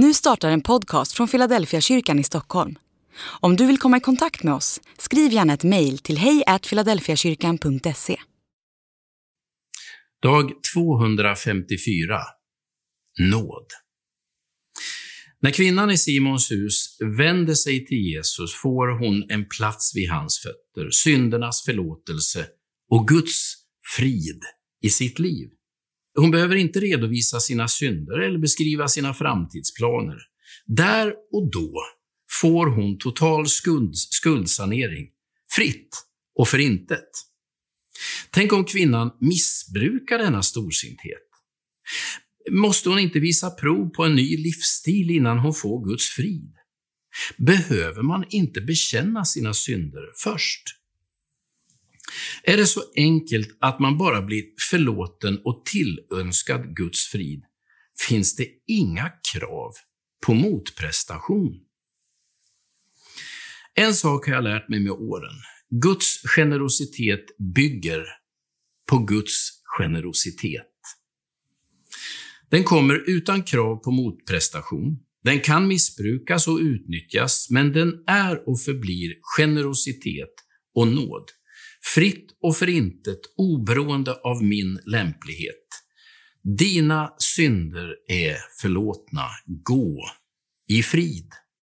Nu startar en podcast från Philadelphia kyrkan i Stockholm. Om du vill komma i kontakt med oss, skriv gärna ett mejl till hejfiladelfiakyrkan.se. Dag 254 Nåd När kvinnan i Simons hus vänder sig till Jesus får hon en plats vid hans fötter, syndernas förlåtelse och Guds frid i sitt liv. Hon behöver inte redovisa sina synder eller beskriva sina framtidsplaner. Där och då får hon total skuld, skuldsanering, fritt och för intet. Tänk om kvinnan missbrukar denna storsinthet. Måste hon inte visa prov på en ny livsstil innan hon får Guds frid? Behöver man inte bekänna sina synder först? Är det så enkelt att man bara blir förlåten och tillönskad Guds frid, finns det inga krav på motprestation. En sak har jag lärt mig med åren. Guds generositet bygger på Guds generositet. Den kommer utan krav på motprestation. Den kan missbrukas och utnyttjas, men den är och förblir generositet och nåd. Fritt och förintet, oberoende av min lämplighet. Dina synder är förlåtna. Gå i frid.